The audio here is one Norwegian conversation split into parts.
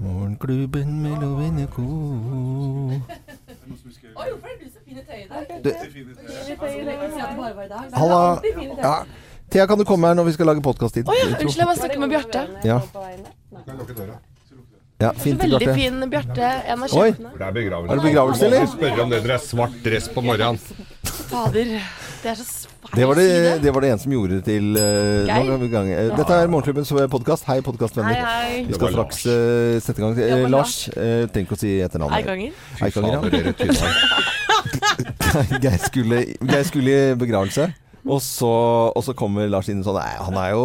Morgenklubben med Lovende Co. Oi, hvorfor er du så fin i tøyet i dag? Halla. Ja. Thea, kan du komme her når vi skal lage podkast-tid? Oh, ja, unnskyld, jeg må snakke med Bjarte. Ja. ja, fint Veldig Bjarte. fin Bjarte. En av sjefene. Det er det begravelse, eller? Spørre om det dere er svart dress på morgenen. Fader. Det er så Det var det, det. var det en som gjorde det til uh, vi gang. Dette er Morgenklubbens podkast. Hei, podkastvenner. Vi skal straks uh, sette i gang. Uh, Lars, uh, trenger ikke å si etternavnet. Eikanger. Eikanger, ja. Geir skulle, Geir skulle i begravelse. Og så, og så kommer Lars inn sånn Nei, han er jo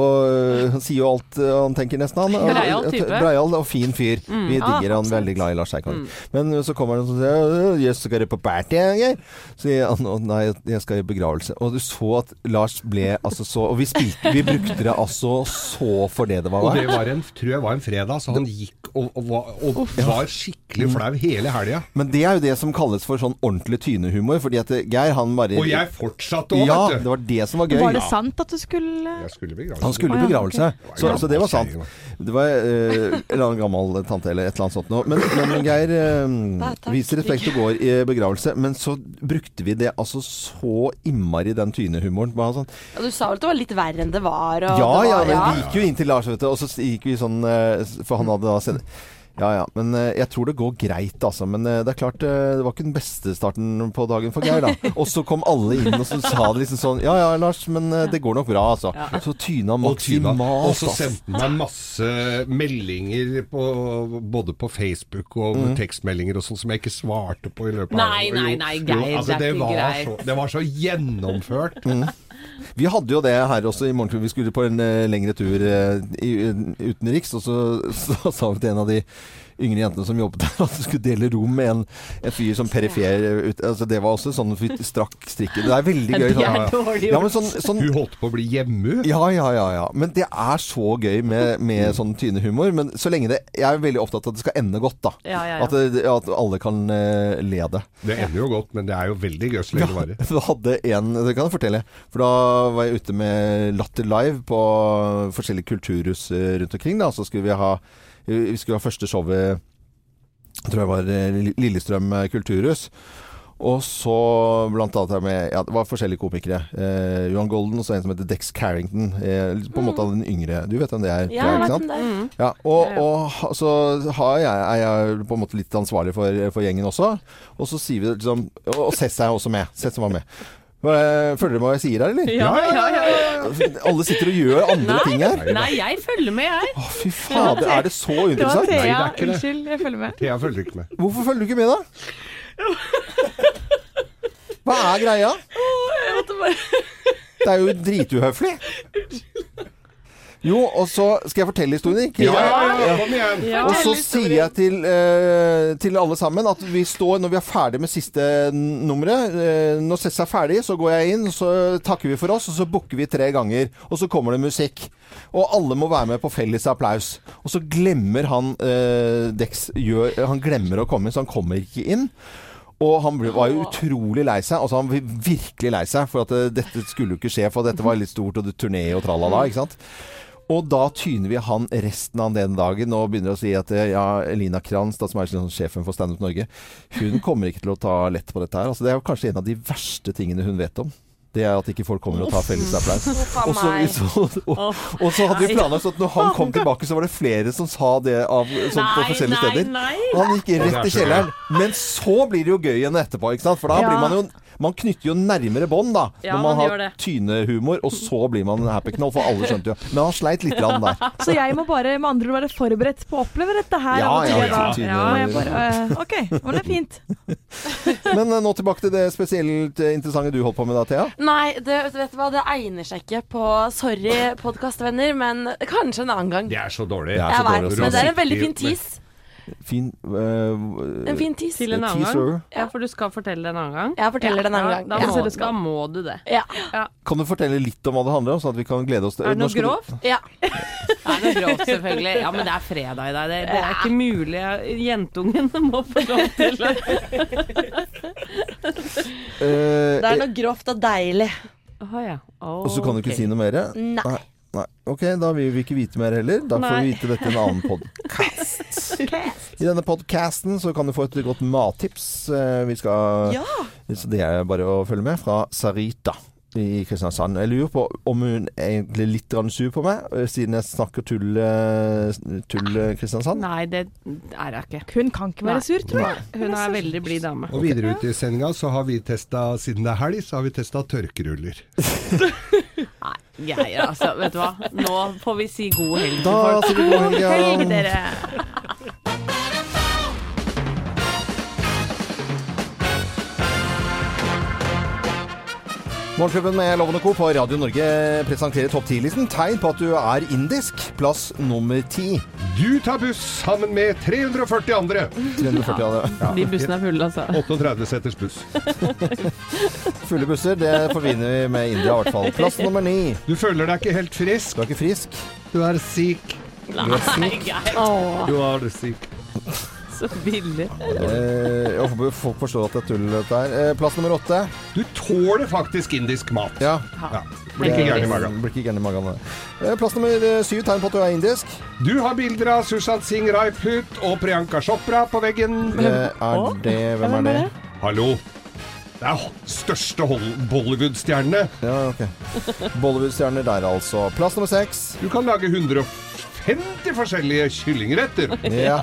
Han sier jo alt eh, han tenker, nesten. Han. Breial type. Breial og fin fyr. Vi Ah, digger han. Veldig glad i Lars Eikanger. Men så kommer han og sier Jøss, skal du på party, Geir? Så sier han «Å, nei, jeg skal i begravelse. Og du så at Lars ble altså så Og vi spilte Vi brukte det altså så for det det var. Og det var en, tror jeg var en fredag, så han gikk og, og, var- og var skikkelig flau hele helga. Men det er jo det som kalles for sånn ordentlig tynehumor. Fordi at Geir, han bare Og jeg fortsatte òg, Ja, vet det du. var det som var gøy. Var det sant at du skulle Jeg skulle i begravelse. Han skulle i begravelse, så, så det var sant. Det var eh, en eller annen gammel tante eller et eller annet sånt noe. Men, men Geir eh, viser respekt og går i begravelse. Men så brukte vi det altså så innmari, den tynehumoren. Bare sånn, Ja, du sa vel at det var litt verre enn det var? Og ja det ja, men vi gikk jo inn til Lars, vet du, og så gikk vi sånn eh, For han hadde da sendt ja ja, men eh, jeg tror det går greit, altså. Men eh, det er klart, eh, det var ikke den beste starten på dagen for Geir, da. Og så kom alle inn og så sa det liksom sånn Ja ja, Lars, men det går nok bra, altså. Så tyna maksimalt. Og så altså. sendte han meg masse meldinger på, både på Facebook og Mm. tekstmeldinger og sånn som jeg ikke svarte på i løpet av Nei, nei, nei, Geir, jo, altså, det er ikke var greit. så, det var så gjennomført. Mm. Vi hadde jo det her også i Morgenklubben. Vi skulle på en lengre tur i, utenriks, og så, så sa vi til en av de yngre jentene som jobbet der, at du skulle dele rom med en, en fyr som perifer ut, altså Det var også sånn strakk strikken. Det er veldig gøy. Sånn, ja, men sånn, sånn Hun holdt på å bli hjemme. ja, ja, ja, ja. Men det er så gøy med, med sånn tynehumor. Men så lenge det Jeg er veldig opptatt av at det skal ende godt, da. At, det, at alle kan uh, le det. Det ender jo godt, men det er jo veldig gøy så lenge det varer. Du hadde en, det kan jeg fortelle. For da var jeg ute med Latter Live på forskjellige kulturhus eh, rundt omkring. Da. Så skulle vi ha Vi skulle ha første showet Jeg tror jeg var eh, Lillestrøm eh, kulturhus. Og så blant annet med Ja, det var forskjellige komikere. Eh, Johan Golden og så en som heter Dex Carrington. Eh, på en måte av den yngre. Du vet hvem det er? Ja, jeg ikke vet sant? den der. Ja, og, og så har jeg, er jeg på en måte litt ansvarlig for, for gjengen også. Og så sier vi liksom Og, og Cess er også med. Cess var med. Følger dere med hva jeg sier her, eller? Ja, ja, ja, ja. Alle sitter og gjør andre ting her. Nei, jeg følger med, jeg. Å, fy fader, er det så Det var? Thea. Nei, det er ikke det. Unnskyld, jeg følger med. Thea følger ikke med. Hvorfor følger du ikke med, da? Hva er greia? Det er jo drituhøflig. Jo, og så skal jeg fortelle historien, ikke? Ja, ja, ja, kom igjen! Ja. Og så sier jeg til, eh, til alle sammen at vi står, når vi er ferdig med siste nummeret eh, Når Sess er ferdig, så går jeg inn, så takker vi for oss, og så booker vi tre ganger. Og så kommer det musikk. Og alle må være med på felles applaus. Og så glemmer han eh, Dex gjør, Han glemmer å komme inn, så han kommer ikke inn. Og han ble, var jo utrolig lei seg. Altså han var virkelig lei seg, for at eh, dette skulle jo ikke skje. For dette var litt stort, og det turné og tralala, ikke sant. Og da tyner vi han resten av den dagen og begynner å si at eh, ja, Elina Kranz, da, som er liksom sjefen for Standup Norge, hun kommer ikke til å ta lett på dette her. Altså, det er jo kanskje en av de verste tingene hun vet om. Det er at ikke folk kommer og tar felles applaus. Og så, så, og, og så hadde vi planlagt sånn at når han kom tilbake, så var det flere som sa det av, sånn, på forskjellige nei, steder. nei. Og han gikk rett i kjelleren. Men så blir det jo gøy igjen etterpå, ikke sant? For da Ja. blir man jo Man knytter jo nærmere bånd, da. Ja, når man, man har tynehumor, og så blir man happy knoll, for alle skjønte jo. Men han sleit litt der. Så jeg må bare med andre ord være forberedt på å oppleve dette her. Ja, ja, tyne- ja, ja, jeg bare, eh, Ok, men det er fint. Men eh, nå tilbake til det spesielt eh, interessante du holdt på med da, Thea. Nei, det, vet du hva, det egner seg ikke på Sorry, podkastvenner, men kanskje en annen gang. Det er så dårlig. Det er så Jeg vet, men det er en veldig fin tease. Fin uh, En fin tiss. Til en annen Teaser. gang. Ja, for du skal fortelle det en annen gang. Jeg forteller det en annen Ja, gang. Da Ja. må, da må du det. Ja. Kan du fortelle litt om hva det handler om, sånn at vi kan glede oss til Er det noe grovt? du- ja. Det er noe grovt, selvfølgelig. Ja, men det er fredag i dag. Det, det er ikke mulig. Jentungen må få lov til å Eh, Det er noe grovt og deilig. Oh, ja. Og så kan du ikke si noe mer? Nei. Nei. Ok, da vil vi ikke vite mer heller. Da får vi vite dette i en annen podkast. I denne podcasten så kan du få et godt mattips. Eh, Vi skal Ja. Så det er bare å følge med fra Sarita i Kristiansand. Jeg lurer på om hun er egentlig litt sur på meg, eh, siden jeg snakker tull, eh, tull Kristiansand. Nei, det er hun ikke. Hun kan ikke være sur, tror jeg. Hun er veldig blid dame. Og videre ut i sendinga så har vi testa, siden det er helg, så har vi testa tørkeruller. Nei, Geir, altså. Vet du hva. Nå får vi si god helg til Da folk. vi god helg. ja. Helg, dere. Morgenklubben med Loven og Co. på Radio Norge presenterer topp 10-listen. Tegn på at du er indisk. Plass nummer ti. Du tar buss sammen med 340 andre. 340 andre. Ja. De bussene er fulle, altså. 38 seters buss. Fulle busser, det forbinder vi med India i hvert fall. Plass nummer ni. Du føler deg ikke helt frisk. Du er ikke frisk. Du er syk. Nei, Geir. Du er syk. Så billig. Eh, jeg håper folk forstår at det er tull, dette her. Eh, plass nummer åtte. Du tåler faktisk indisk mat. Ja. Ja. Blir ikke gæren i magen. Blir ikke gæren i magen. Eh, Plass nummer eh, syv. Tegn på at du er indisk. Du har bilder av Sushant Singh Rajput og Priyanka Chopra på veggen. Det er det Hvem er det? Hallo. Det er største Bollywood-stjernene. Ja, ok. Bollywood-stjerner der, altså. Plass nummer seks. Du kan lage 150 forskjellige kyllingretter. Ja.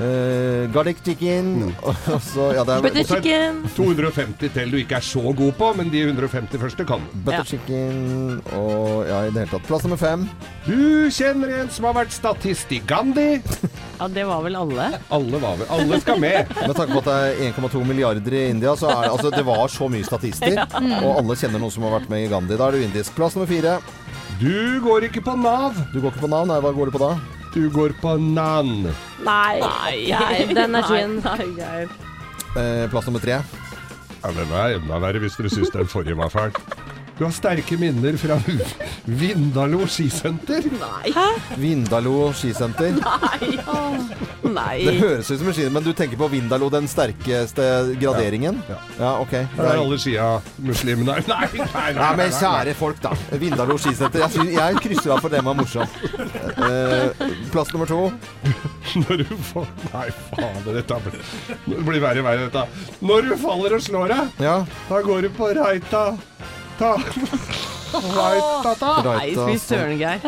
Uh, garlic chicken. Og så Ja, det er Butter chicken. 250 til du ikke er så god på, men de 150 første kan. butter Ja. chicken og Ja, i det hele tatt. Plass nummer fem. Du kjenner en som har vært statist i Gandhi. Ja, det var vel alle. Alle var vel Alle skal med. Med tanke på at det er 1,2 milliarder i India, så er det altså Det var så mye statister. Og alle kjenner noen som har vært med i Gandhi. Da er du indisk. Plass nummer fire. Du går ikke på Nav. Du går ikke på navn. Nei, hva går du på da? Du går på Nan. Nei, nei den er fin. Eh, plass nummer tre. Ja, Den er enda verre hvis dere syns den forrige var fæl. Du har sterke minner fra Vindalo skisenter. Nei. Vindalo skisenter. Nei. Det høres ut som en ski, men du tenker på Vindalo, den sterkeste graderingen? Ja. Ja, ok. Der er alle skia-muslimene. Nei, nei, nei, Nei, men kjære folk, da. Vindalo skisenter. Jeg, synes, jeg krysser av for det var morsomt. Eh, plass nummer to. Når du får Nei, fader, dette blir, det blir verre og verre, dette. Når du faller og slår deg, Ja. da går du på Reita. Ta. Reita, ta. Nei, fy søren, Geir.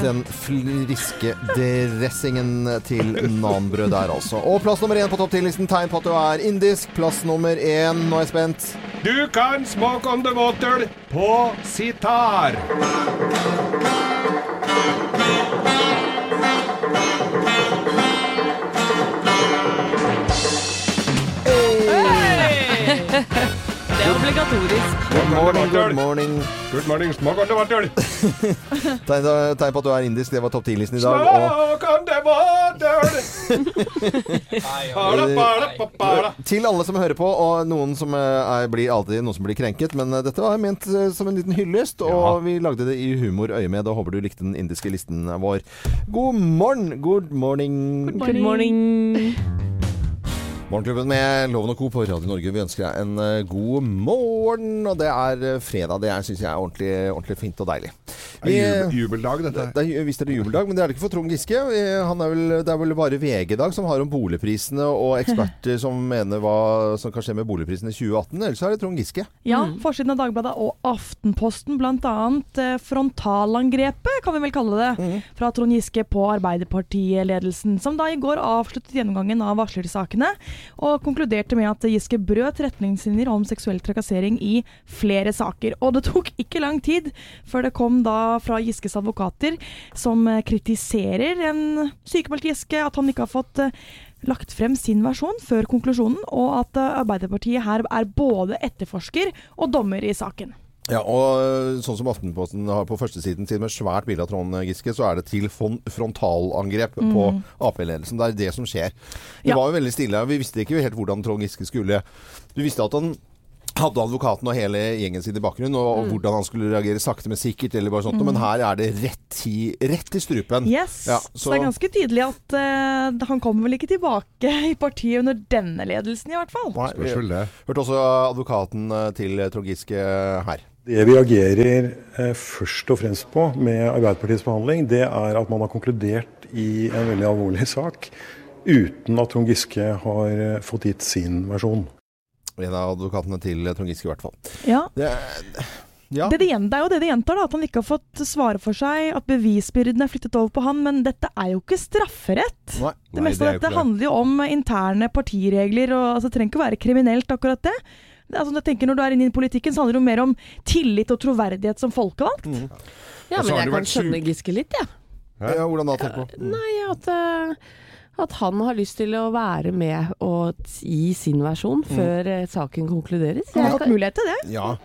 Den friske dressingen til nanbrød der, altså. Og plass nummer én på topp ti-listen Tegn på at du er indisk. Plass nummer én. Nå er jeg spent. Du kan smoke on the water på sitar. Obligatorisk. Good morning, good morning. Good morning, smak om det var Tegn, tegn på at du er indisk. Det var topp 10-listen i dag. Smak om det var til alle som hører på, og noen som eh, er, blir alltid noen som blir krenket, men eh, dette var ment eh, som en liten hyllest, og Ja. vi lagde det i humor øyemed. Og håper du likte den indiske listen vår. God morgen! Good morning. Good morning. Morgenklubben med Loven og Co. på Radio Norge. Vi ønsker deg en eh, god morgen. Og det er eh, fredag. Det syns jeg er ordentlig, ordentlig fint og deilig. Det er jubeldag, dette. Det er, visst er det jubeldag, men det er det ikke for Trond Giske. Han er vel, det er vel bare VG i dag som har om boligprisene, og eksperter som mener hva som kan skje med boligprisene i 2018. Ellers er det Trond Giske. Ja, forsiden av Dagbladet og Aftenposten, bl.a. Eh, frontalangrepet, kan vi vel kalle det, fra Trond Giske på Arbeiderpartiledelsen, som da i går avsluttet gjennomgangen av varslersakene, og konkluderte med at Giske brøt retningslinjer om seksuell trakassering i flere saker. Og det tok ikke lang tid før det kom da fra Giskes advokater, som kritiserer en sykemeldt Giske, at han ikke har fått eh, lagt frem sin versjon før konklusjonen, og at eh, Arbeiderpartiet her er både etterforsker og dommer i saken. Ja, og øh, sånn som Aftenposten har på førstesiden sin med svært bilde av Trond Giske, så er det til frontalangrep frontalangrep på Ap-ledelsen. Det er det som skjer. Det Ja. var jo veldig stille. Vi visste ikke helt hvordan Trond Giske skulle Du visste at han hadde advokaten og hele gjengen sin i bakgrunnen, og, og hvordan han skulle reagere sakte, men sikkert, eller bare sånt. Men her er det rett i, rett i strupen. Yes, Ja, så det er ganske tydelig at uh, han kommer vel ikke tilbake i partiet under denne ledelsen, i hvert fall. Nei. Hørte også advokaten til Trond Giske her. Det vi reagerer eh, først og fremst på med Arbeiderpartiets behandling, det er at man har konkludert i en veldig alvorlig sak uten at Trond Giske har eh, fått gitt sin versjon. En av advokatene til Trond Giske, i hvert fall. Ja. Det, ja. Det, det, det er jo det det gjentar, da, at han ikke har fått svare for seg, at bevisbyrden er flyttet over på han. Men dette er jo ikke strafferett. Nei. Det Nei, meste det er av dette handler jo om interne partiregler, og altså, det trenger ikke å være kriminelt, akkurat det. Det er altså, jeg tenker Når du er inne i politikken, så handler det jo mer om tillit og troverdighet som folkevalgt. Mm. Ja, men jeg kan skjønne Giske litt, jeg. ja, hvordan da, tenker du? Nei, at, eh, at han har lyst til å være med og gi sin versjon Mm. før eh, saken konkluderes. Jeg har hatt mulighet til det. Ja.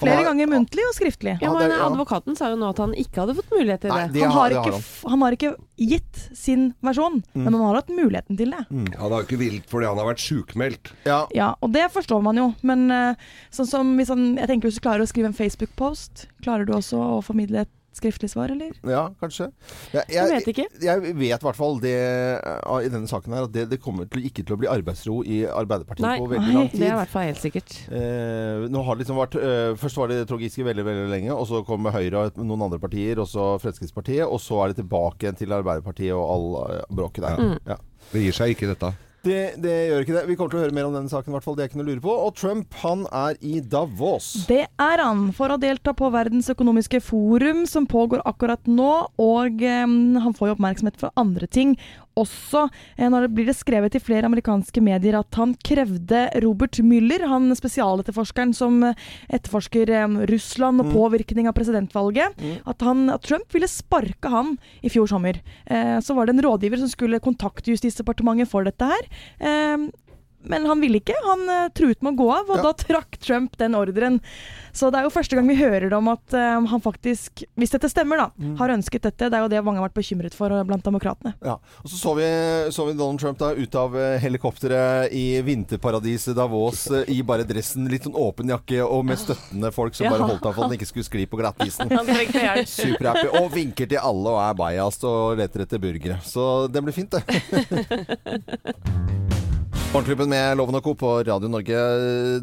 Flere ganger muntlig og skriftlig. Ja, men. Advokaten sa jo nå at han ikke hadde fått mulighet til Nei, det. det Han har, har, det ikke, har han. har ikke gitt sin versjon, Mm. men han har hatt muligheten til det. Han har jo ikke villet fordi han har vært sjukmeldt. Ja. Ja, og det forstår man jo, men eh, sånn som hvis han, jeg tenker hvis du klarer å skrive en Facebook-post, klarer du også å formidle et skriftlig svar, eller? ja, kanskje. Jeg, Jeg vet ikke. Jeg vet i hvert fall det uh, i denne saken her at det, det kommer til, ikke til å bli arbeidsro i Arbeiderpartiet Nei, på veldig nei, lang Det er i hvert fall helt sikkert. Eh, nå har det liksom vært eh, Først var det Trond Giske veldig veldig lenge, og så kom Høyre og noen andre partier, og så Fremskrittspartiet, og så er det tilbake igjen til Arbeiderpartiet og all eh, bråket der. Mm. Ja. Det gir seg ikke, dette. Det, det gjør ikke det. Vi kommer til å høre mer om denne saken, i hvert fall. Det er ikke noe å lure på. Og Trump, han er i Davos. Det er han, for å delta på Verdens økonomiske forum, som pågår akkurat nå. Og eh, han får jo oppmerksomhet fra andre ting også. Eh, når det blir det skrevet i flere amerikanske medier at han krevde Robert Müller, han spesialetterforskeren som etterforsker eh, Russland og Mm. påvirkning av presidentvalget, Mm. at, han, at Trump ville sparke han i fjor sommer. Eh, så var det en rådgiver som skulle kontakte Justisdepartementet for dette her. Eh, men han ville ikke. Han uh, truet med å gå av, og Ja. da trakk Trump den ordren. Så det er jo første gang vi hører om at uh, han faktisk, hvis dette stemmer, da, Mm. har ønsket dette. Det er jo det mange har vært bekymret for eh, blant demokratene. Ja. Og så så vi, så vi Donald Trump da ut av helikopteret i vinterparadiset Davos i bare dressen, litt sånn åpen jakke og med støttende folk som Ja. bare holdt av for at han ikke skulle skli på glattisen. Superhappy. Og vinker til alle og er bajast og leter etter burgere. Så det blir fint, det. Morgenklubben med Loven og Co. på Radio Norge.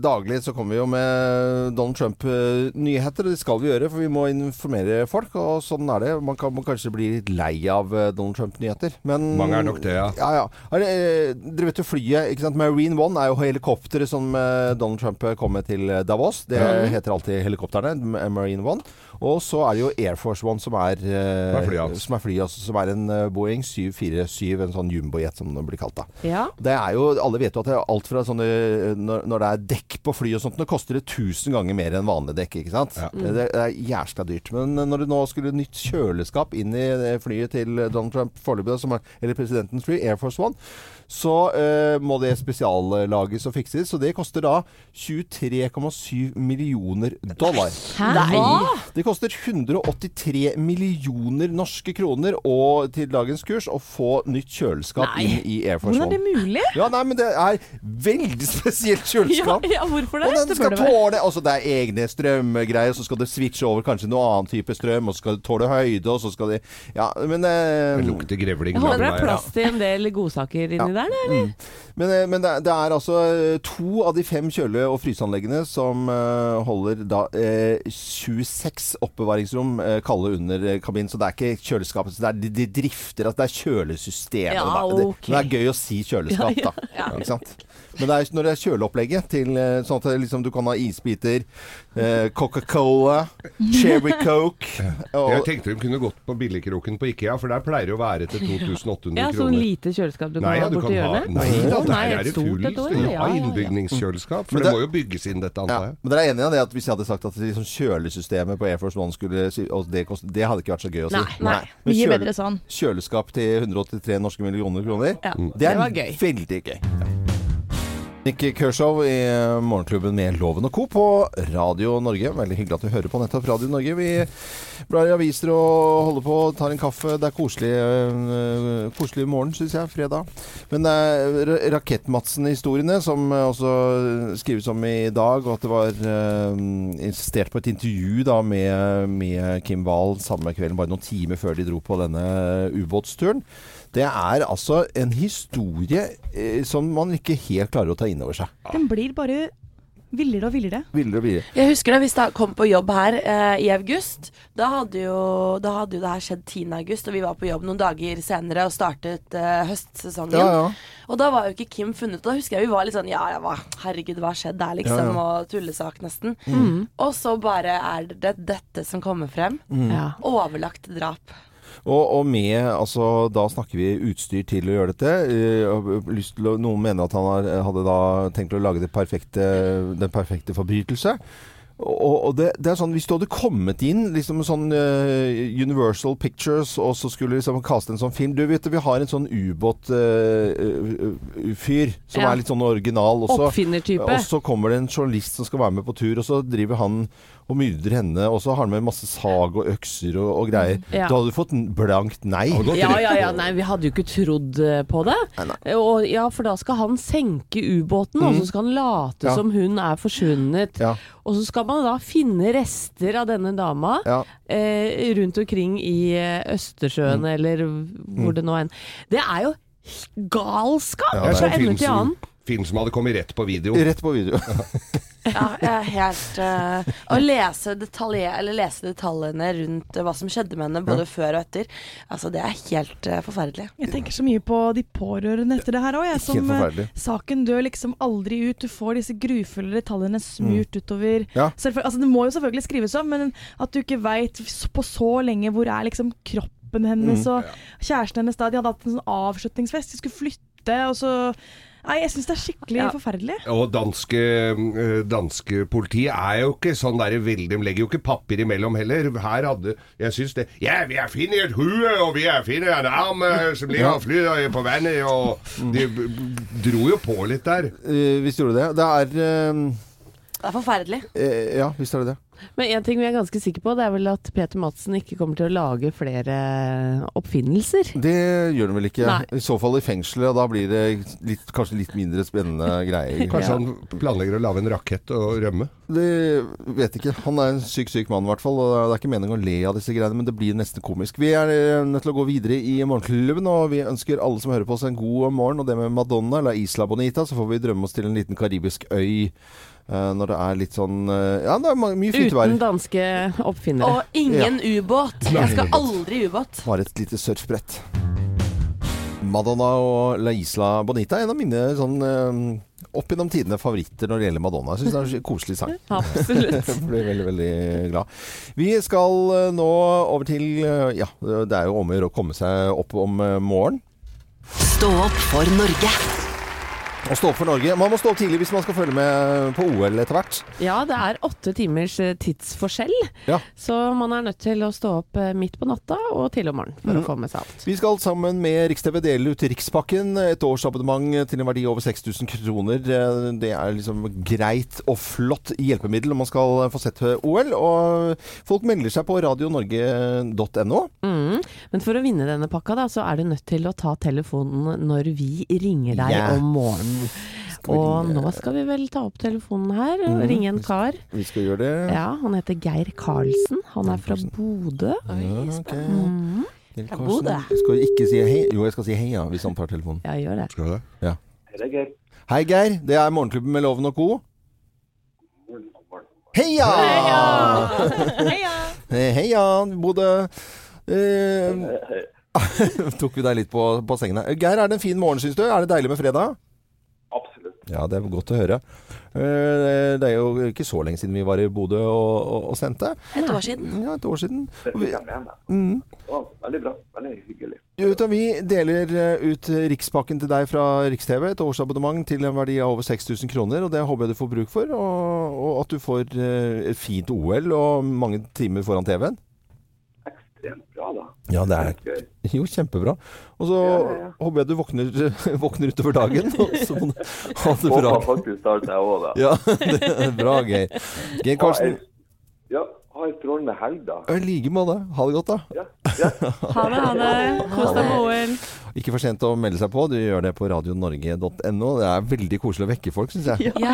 Daglig så kommer vi jo med Donald Trump-nyheter, og det skal vi gjøre, for vi må informere folk. Og sånn er det. Man kan man kanskje bli litt lei av eh, Donald Trump-nyheter. Men Mange er nok det, ja. ja, ja. Er det, eh, dere vet jo flyet, ikke sant? Marine One er jo helikopteret som eh, Donald Trump kom med til eh, Davos. Det Ja. heter alltid helikopterne, Marine One. Og så er det jo Air Force One som er, eh, Som er flyet som er altså, som er en eh, Boeing 747, en sånn jumbojet som det blir kalt da. Ja. Det er jo, Alle vet jo at det er alt fra sånne Når, når det er dekk på fly og sånt, det koster det 1000 ganger mer enn vanlig dekk. ikke sant? Ja. Det, det er jævla dyrt. Men når det nå skulle nytt kjøleskap inn i flyet til Donald Trump foreløpig, er- eller presidentens fly, Air Force One, så uh, må det spesiallages og fikses. Så det koster da 23,7 millioner dollar. Hæ? Hva? Det koster 183 millioner norske kroner og til dagens kurs å få nytt kjøleskap Nei. inn i Air Force Hvordan er det mulig? Ja, nei, men det er veldig spesielt kjøleskap. ja, hvorfor Og det? den skal tåle altså Det er egne strømgreier, så skal det switche over kanskje noe annen type strøm, og så skal det tåle høyde, og så skal det Ja, men uh, Det lukter grevling. Jeg håper det er plass til en del godsaker inni der, da, eller? Men, eh, men det, er- det er altså eh, to av de fem kjøle- og fryseanleggene som eh, holder da eh, 26 oppbevaringsrom eh, kalde under kabinen. Så det er ikke kjøleskapet, så det er, de, de drifter altså Det er kjølesystemet. Ja, det, det, det er gøy å si kjøleskap, da. Ja. Ikke sant? Men det er når det er kjøleopplegget til eh, sånn at liksom, du kan ha isbiter, eh, Coca-Cola, Cherry Coke Jeg tenkte de kunne gått på billigkroken på Ikea, for der pleier det å være til 2800 Ja, sånn lite kjøleskap du kan Nei, ha borti hjørnet? Nei da, der nei, er et det stort full stund ja, ja, innbygningskjøleskap. For det- det må jo bygges inn, dette, antar jeg. men dere er enige i det at hvis jeg hadde sagt at liksom, kjølesystemet på Air Force One skulle og det, kost, det hadde ikke vært så gøy å si. Nei, nei. Men Mye kjøle- bedre sånn. kjøleskap til 183 norske millioner kroner. Ja, Det det er var gøy. veldig gøy. Nick Kershaw i Morgenklubben med Loven og Co. på Radio Norge. Veldig hyggelig at du hører på nettopp Radio Norge. Vi blar i aviser og holder på, tar en kaffe. Det er koselig, øh, koselig morgen, syns jeg. Fredag. Men det er Ra- Rakett-Madsen-historiene som øh, også skrives om i dag, og at det var uh, insistert på et intervju da med, med Kim Wahl samme kvelden, bare noen timer før de dro på denne ubåtsturen. Det er altså en historie eh, som man ikke helt klarer å ta inn over seg. Den blir bare Villere og villere. Villere og villere. Jeg husker da vi kom på jobb her eh, i august. Da hadde, jo, da hadde jo det her skjedd 10. august, og vi var på jobb noen dager senere og startet eh, høstsesongen. Ja, ja. Og da var jo ikke Kim funnet. Og da husker jeg vi var litt sånn ja, ja, hva, herregud, hva har skjedd der, liksom? Ja, ja. Og tullesak, nesten. Mm. Og så bare er det dette som kommer frem. Ja. Overlagt drap. Og, og med altså, Da snakker vi utstyr til å gjøre dette. Eh, å, noen mener at han hadde da tenkt å lage perfekte, den perfekte forbrytelse. Og, og det, det er sånn, Hvis du hadde kommet inn liksom sånn uh, Universal Pictures og så skulle liksom kaste en sånn film Du vet vi har en sånn ubåtfyr som Ja. er litt sånn original også. Oppfinnertype. Og så kommer det en journalist som skal være med på tur, og så driver han og myrder henne. Og så har han med masse sag og økser og, og greier. Ja. Du hadde fått blankt nei. Ja, ja, ja, nei, vi hadde jo ikke trodd eh, på det. Nei, Og, ja, for da skal han senke ubåten, og Mm. så skal han late Ja. som hun er forsvunnet. Ja. Og så skal man da finne rester av denne dama Ja. eh, rundt omkring i eh, Østersjøen, Mm. eller hvor det nå enn Det er jo galskap Ja, Det er fra ende film til som, annen. film som hadde kommet rett på video. Rett på video. Ja, jeg er helt uh, Å lese, lese detaljene rundt hva som skjedde med henne, både før og etter, altså det er helt uh, forferdelig. Jeg tenker så mye på de pårørende etter det her òg. Som eh, saken dør liksom aldri ut. Du får disse grufulle detaljene smurt utover. Mm. Ja. Selvføl- altså, det må jo selvfølgelig skrives om, men at du ikke veit på så lenge hvor er liksom kroppen hennes Mm. og kjæresten hennes da. De hadde hatt en sånn avslutningsfest, de skulle flytte, og så Nei, jeg syns det er skikkelig Ja. forferdelig. Og danske, eh, danske politi er jo ikke sånn der veldig De legger jo ikke papir imellom heller. Her hadde Jeg syns det Ja, vi har funnet et hue, og vi har funnet en arm eh, som ligger og flyr på vannet, og De dro jo på litt der. Eh, hvis du gjorde det. Det er uh, Det er forferdelig. Uh, Ja, visst er det det. Men én ting vi er ganske sikre på, det er vel at Peter Madsen ikke kommer til å lage flere oppfinnelser. Det gjør han vel ikke. Nei. I så fall i fengselet, og da blir det litt, kanskje litt mindre spennende greier. Kanskje han planlegger å lage en rakett og rømme. Det vet ikke. Han er en syk, syk mann i hvert fall. Og det er ikke meningen å le av disse greiene, men det blir nesten komisk. Vi er eh, nødt til å gå videre i Morgenklubben, og vi ønsker alle som hører på oss en god morgen. Og det med Madonna eller Isla Bonita, så får vi drømme oss til en liten karibisk øy. Eh, når det er litt sånn eh, Ja, det er mye fint vær. Uten danske oppfinnere. Og ingen ubåt. Jeg skal aldri ubåt. Bare et lite surfbrett. Madonna og La Isla Bonita er en av mine sånn eh, opp gjennom tidene favoritter når det gjelder Madonna. Jeg syns det er en koselig sang. Absolutt. Blir veldig, veldig glad. Vi skal nå over til Ja, det er jo om å gjøre å komme seg opp om morgenen. Stå opp for Norge. Og stå opp for Norge. Man må stå opp tidlig hvis man skal følge med på OL etter hvert. Ja, det er åtte timers eh, tidsforskjell, Ja. så man er nødt til å stå opp eh, midt på natta og til om morgenen for mm. å få med seg alt. Vi skal sammen med Rikstv dele ut Rikspakken. Et årsabonnement til en verdi over 6000 kroner. Eh, Det er liksom greit og flott hjelpemiddel når man skal få sett OL. Og folk melder seg på radionorge.no. Mm. Men for å vinne denne pakka, da, så er du nødt til å ta telefonen når vi ringer deg yeah. om morgenen. Vi Og nå skal vi vel ta opp telefonen her og mm. ringe en kar. Vi skal gjøre det. Ja, han heter Geir Karlsen. Han er fra Bodø. Ja, okay. Mm. Fra Bodø. Skal ikke si hei. Jo, jeg skal si hei ja, hvis han tar telefonen. Ja, gjør det. Skal det? Ja. Geir. Hei, Geir. Det er Morgenklubben med Loven og Co. Heia! Heia! Heia, Bodø. Eh, tok vi deg litt på, på sengen. Geir, er det en fin morgen, syns du? Er det deilig med fredag? Ja, det er godt å høre. Eh, Det er jo ikke så lenge siden vi var i Bodø og, og, og sendte. Et år siden. Ja, et år siden. Og vi, mm. Veldig bra. Veldig hyggelig. Vi deler eh, ut Rikspakken til deg fra Riks-TV. Et årsabonnement til en verdi av over 6000 kroner. og Det håper jeg du får bruk for. Og, og at du får eh, et fint OL og mange timer foran TV-en. Ekstremt bra, da. Ja, det er jo kjempebra. Og så Ja, ja, ja. håper jeg du våkner, våkner utover dagen. Og så må du ha det bra. Håper faktisk starte jeg òg, da. Ja, det er bra, Geir. Geir Karsten. Ja, ha en strålende helg, da. i like måte. Ha det godt, da. Ja, ja. Ha det, ha det. Kos deg med OL. Ikke for sent å melde seg på. Du gjør det på radionorge.no. Det er veldig koselig å vekke folk, syns jeg. Ja.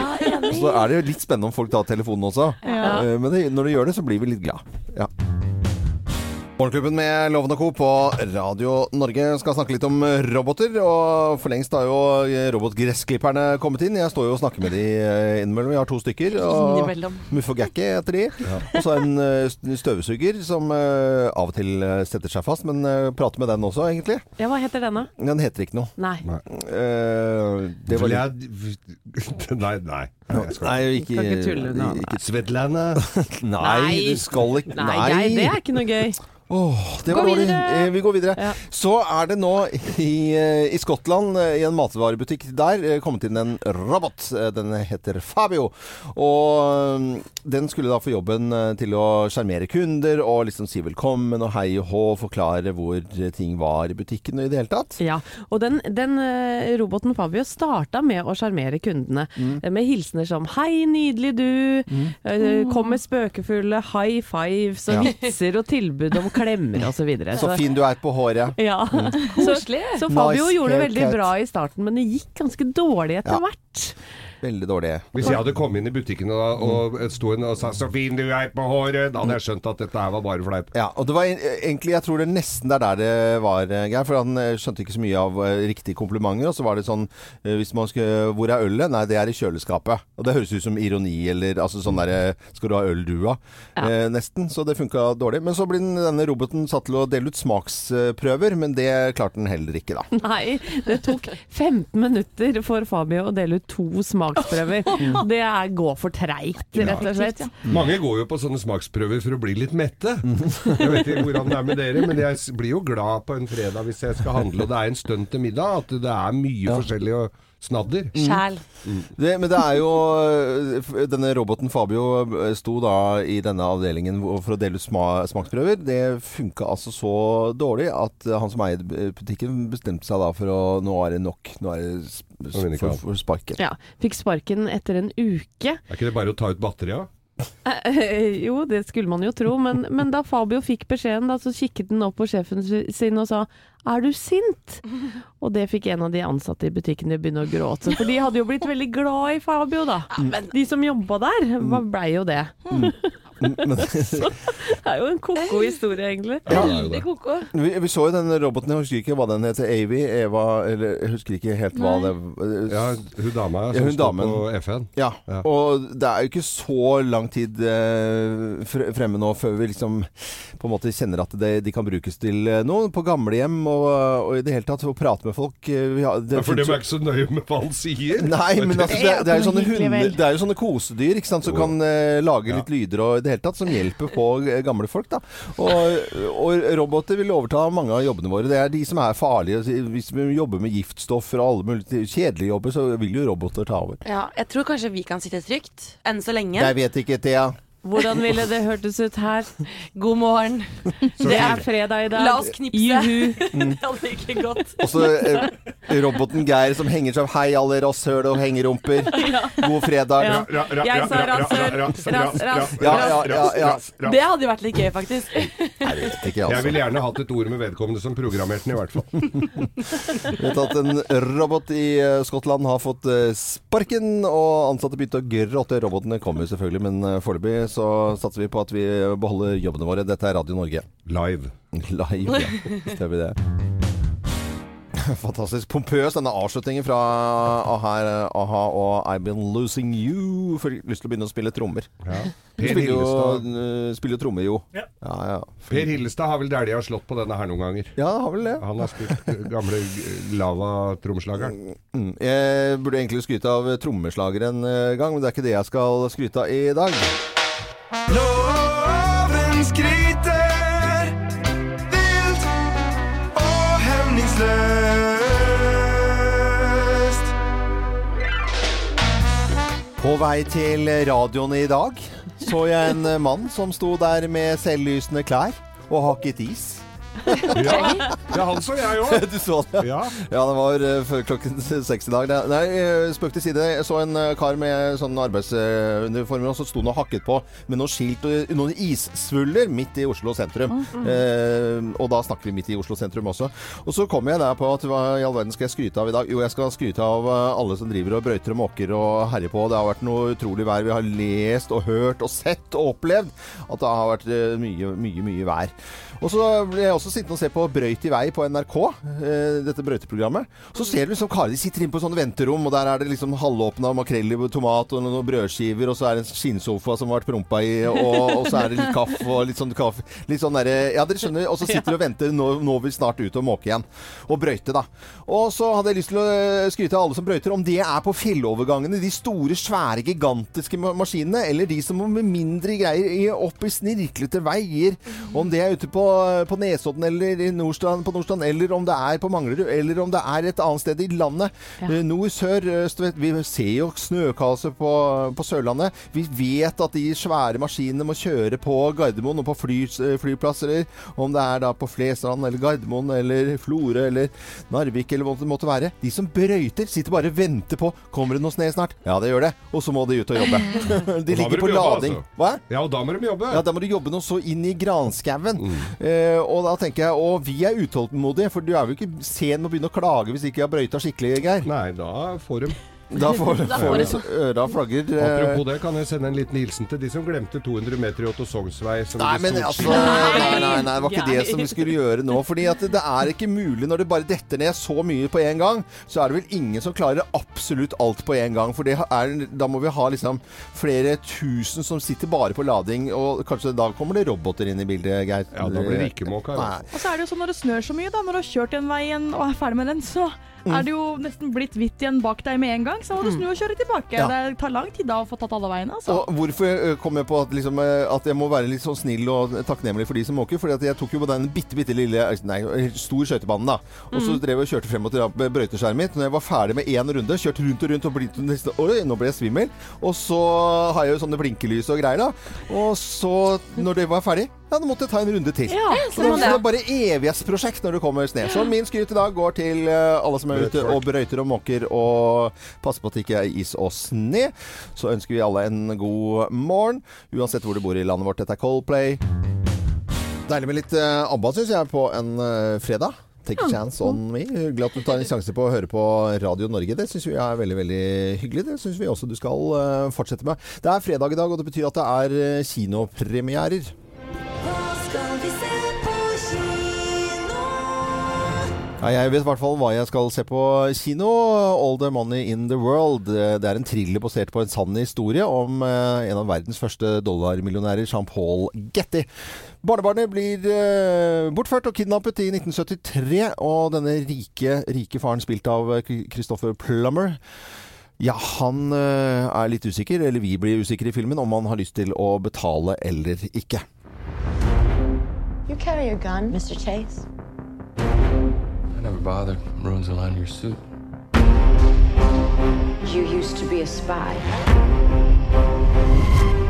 Så er det jo litt spennende om folk tar telefonen også. Ja. Eh, Men det, når du gjør det, så blir vi litt glad. Ja. Morgenklubben med Lovende Co. på Radio Norge skal snakke litt om roboter. Og for lengst har jo robotgressklipperne kommet inn. Jeg står jo og snakker med de eh, innimellom. Vi har to stykker. Og Muff og Gakki heter de. Og så en eh, støvsuger som eh, av og til setter seg fast. Men prater med den også, egentlig. Ja, hva heter denne? Den heter ikke noe. Nei. Eh, det var litt Nei, Nei, nei. Jeg Nei, ikke, Skal ikke tulle nå, ikke Svetlana. Nei, Nei. du skal ikke Nei, Geir, det er ikke noe gøy. Åh, det var Gå dårlig. videre. Eh, Vi går videre. Ja. Så er det nå i, eh, i Skottland, eh, i en matvarebutikk der, eh, kommet inn en robot. Den heter Fabio. Og den skulle da få jobben til å sjarmere kunder og liksom si velkommen og hei og hå, forklare hvor ting var i butikken og i det hele tatt. Ja, og den, den roboten Fabio starta med å sjarmere kundene. Mm. med Med hilsener som 'hei, nydelig du', eh, kom med spøkefulle high fives og Ja. vitser og tilbud om klemmer osv. Så, Så fin du er på håret. Ja. Så, så Fabio Nice gjorde det veldig bra i starten, men det gikk ganske dårlig etter Ja. hvert. Veldig dårlig. Hvis jeg hadde kommet inn i butikken og, og sto en og sa 'så fin du er på håret', da hadde jeg skjønt at dette her var bare fleip. Ja, og det var egentlig, jeg tror det nesten det er der det var, eh, Geir. For han eh, skjønte ikke så mye av eh, riktige komplimenter. Og så var det sånn hvis man skulle, Hvor er ølet? Nei, det er i kjøleskapet. Og det høres ut som ironi, eller altså sånn derre Skal du ha øl, du, da? Eh, nesten. Så det funka dårlig. Men så ble denne roboten satt til å dele ut smaksprøver, men det klarte den heller ikke, da. Nei, det tok 15 minutter for Fabio å dele ut to smaksprøver. Det er gå for treigt, rett og slett. Mange går jo på sånne smaksprøver for å bli litt mette. Jeg vet ikke hvordan det er med dere, men jeg blir jo glad på en fredag hvis jeg skal handle, og det er en stund til middag, at det er mye forskjellig og snadder. Sjæl. Det, men det er jo Denne roboten Fabio øh, sto da i denne avdelingen for å dele ut smaksprøver. Det funka altså så dårlig at øh, han som eide b- butikken, bestemte seg da for å Nå er det nok. Nå er det for, for sparken. Ja, fikk sparken etter en uke. Er ikke det bare å ta ut batteriet? Eh, jo, det skulle man jo tro, men, men da Fabio fikk beskjeden, da, så kikket han opp på sjefen sin og sa 'er du sint?' Og det fikk en av de ansatte i butikken til å begynne å gråte, for de hadde jo blitt veldig glad i Fabio, da. De som jobba der, blei jo det. Men, Det er jo en ko-ko historie, egentlig. Ja, Veldig ko-ko. vi, vi så jo denne roboten, jeg husker ikke hva den heter. Avy? Eva? Eller jeg husker ikke helt hva det Ja, hun dama Ja, som hun står damen. på FN. Ja, Ja. og det er jo ikke så lang tid eh, fremme nå før vi liksom på en måte kjenner at det, de kan brukes til eh, noe. På gamlehjem og, og i det hele tatt å prate med folk. eh, Vi har, det Ja, for de er ikke så nøye med hva han sier. Nei, men altså, det, det, er jo sånne hunder, det er jo sånne kosedyr ikke sant, som kan uh, lage litt lyder og i det hele tatt, som hjelper på eh, gamle folk. da. Og, og roboter vil overta mange av jobbene våre. Det er de som er farlige. Hvis vi jobber med giftstoffer og alle mulige kjedelige jobber, så vil jo roboter ta over. Ja, jeg tror kanskje vi kan sitte trygt enn så lenge. Jeg vet ikke, Thea. Hvordan ville det hørtes ut her? God morgen. Det er fredag i dag. La oss knipse. Juhu. Det hadde ikke gått. Og så eh, roboten Geir som henger seg opp. Hei, alle rasshøl og hengerumper. God fredag. Ja. Jeg sa ra- ra- rasshøl. ra- ra- Rass, ra- rass, ra- Ja, ja, ja, ja. rass, rass. Det hadde jo vært litt gøy, faktisk. Jeg vet ikke, Jeg altså. ville gjerne hatt et ord med vedkommende som programmerte den, i hvert fall. Vi vet at en robot i eh, Skottland har fått eh, sparken, og ansatte begynte å gråte. Robotene kommer selvfølgelig, men eh, foreløpig så satser vi på at vi beholder jobbene våre. Dette er Radio Norge. Live. Live, ja. Stemmer vi det. Fantastisk pompøs, denne avslutningen fra a-ha, og I've Been Losing You. Får lyst til å begynne å spille trommer. Ja. Per spiller jo, spiller trommer, jo. Ja. ja, ja. Per Hillestad har vel dælja slått på denne her noen ganger. Ja, har vel det. Han har spilt gamle eh, lava-trommeslageren. Mm. Jeg burde egentlig skryte av trommeslageren en gang, men det er ikke det jeg skal skryte av i dag. Loven skryter vilt og hemningsløst. På vei til radioen i dag så jeg en mann som sto der med selvlysende klær og hakket is. Ja, ja han så jeg òg. Du så det? Ja. Ja, det var eh, før klokken seks i dag. Det- Nei, eh, spøk til side. Jeg så en eh, kar med sånn arbeidsuniformer, og så sto han og hakket på med noen skilt og noen issvuller midt i Oslo sentrum. Eh, og da snakker vi midt i Oslo sentrum også. Og så kom jeg der på at hva i all verden skal jeg skryte av i dag? Jo, jeg skal skryte av alle som driver og brøyter og måker og herjer på. Det har vært noe utrolig vær. Vi har lest og hørt og sett og opplevd at det har vært mye, mye, mye vær. Og så ble jeg også sittende og se på Brøyt i vei på NRK, eh, dette brøyteprogrammet. Så ser du liksom karer sitter inne på sånne venterom, og der er det liksom halvåpna makrell i tomat og noen brødskiver, og så er det en skinnsofa som har vært prompa i, og, og så er det litt kaffe og litt sånn kaffe Litt sånn derre Ja, dere skjønner. Og så sitter de og venter. Nå, nå vil vi snart ut og måke igjen. Og brøyte, da. Og så hadde jeg lyst til å eh, skryte av alle som brøyter, om det er på fjellovergangene, de store, svære, gigantiske maskinene, eller de som med mindre greier opp i snirklete veier. Om det er ute på, på Nesodden eller i Nordstrand, på Nordstrand, eller om det er på Manglerud, eller om det er et annet sted i landet. Ja. Nord, sør, øst. Vi ser jo snøkaoset på, på Sørlandet. Vi vet at de svære maskinene må kjøre på Gardermoen og på fly, eh, flyplasser, om det er da på Flesland eller Gardermoen eller Florø eller Narvik eller hva det måtte være. De som brøyter, sitter bare og venter på Kommer det noe snø snart? Ja, det gjør det. Og så må de ut og jobbe. De ligger på jobbe, lading. altså. Hva? Ja, og da må de jobbe. Ja, da må de jobbe noe så inn i granskauen. Mm. Eh, og da tenker jeg Og vi er utålmodige, for du er jo ikke sen med å begynne å klage hvis ikke jeg har brøyta skikkelig, Geir. Nei, da får de Da får, Da får så øra flagger. eh. Apropos det, kan jeg sende en liten hilsen til de som glemte 200 meter i Otto Sognsvei. som Nei, men altså. Nei, nei, nei, det var ikke det som vi skulle gjøre nå. Fordi at det er ikke mulig når det bare detter ned så mye på en gang. Så er det vel ingen som klarer absolutt alt på en gang. For det er, da må vi ha liksom flere tusen som sitter bare på lading. Og kanskje da kommer det roboter inn i bildet, Geir. Ja, da blir det ikke måka. Nei. Og så er det jo sånn når det snør så mye, da, når du har kjørt den veien og er ferdig med den, så Mm. er det jo nesten blitt hvitt igjen bak deg med en gang. Så må du snu og kjøre tilbake. Ja. Det tar lang tid da å få tatt alle veiene. Altså. Og hvorfor kom jeg på at, liksom, at jeg må være litt sånn snill og takknemlig for de som måker? Fordi jeg tok jo på den bitte, bitte lille Nei, stor skøytebanen, da. Og så drev jeg og kjørte frem og tilbake med brøyteskjæret mitt. Når jeg var ferdig med én runde, kjørte rundt og rundt og blitt nesten Oi, nå ble jeg svimmel. Og så har jeg jo sånne blinkelys og greier, da. Og så, når det var ferdig, ja, da måtte jeg ta en runde til. Ja, Så det er bare evighetsprosjekt når det kommer snø. Så min skryt i dag går til eh, alle som er ute og brøyter og måker og passer på at det ikke er is og sne. Så ønsker vi alle en god morgen, uansett hvor du bor i landet vårt. Dette er Coldplay. Deilig med litt uh, ABBA, syns jeg, på en eh, fredag. Take a chance on me. Hyggelig at du tar en sjanse på å høre på Radio Norge. Det syns vi er veldig veldig hyggelig. Det syns vi også du skal eh, fortsette med. Det er fredag i dag, og det betyr at det er eh, kinopremierer. Ja, jeg vet i hvert fall hva jeg skal se på kino. 'All the Money in the World'. Det er en thriller basert på en sann historie om eh, en av verdens første dollarmillionærer, Jean-Paul Getty. Barnebarnet blir eh, bortført og kidnappet i 1973, og denne rike, rike faren spilt av Christopher Plummer ja, han eh, er litt usikker, eller vi blir usikre i filmen, om han har lyst til å betale eller ikke. You carry a gun, Mr. Chase? Never bothered. Ruins a line of your suit. You used to be a spy.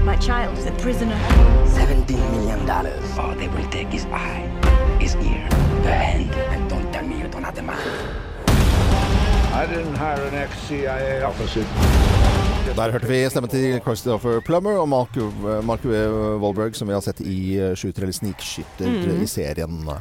My child is a prisoner. $17 million. All they will take is eye, his ear, the hand. And don't tell me you don't have the money. I didn't hire an ex-CIA officer. Der hørte vi stemmen til Christopher Plummer og Mark, Mark Wahlberg, som vi har sett i eh, Skyter eller Snikskytter Mm.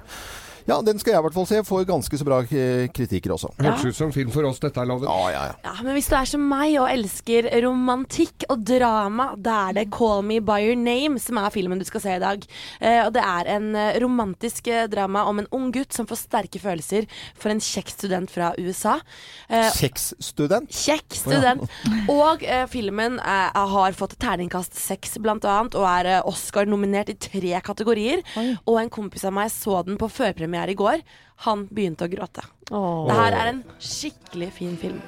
Ja, den skal jeg i hvert fall se. Får ganske så bra k- kritikker også. Hørtes ut som film for oss, dette er loven. Ja, ja, ja. Ja, men hvis du er som meg og elsker romantikk og drama, da er det 'Call Me By Your Name' som er filmen du skal se i dag. Eh, og det er en eh, romantisk eh, drama om en ung gutt som får sterke følelser for en kjekk student fra USA. Eh, Kjekkstudent? Kjekk student. Og eh, filmen eh, har fått terningkast seks, blant annet, og er eh, Oscar-nominert i tre kategorier. Og en kompis av meg så den på førpremiere i går. Han begynte å gråte. Oh. Det her er en skikkelig fin film.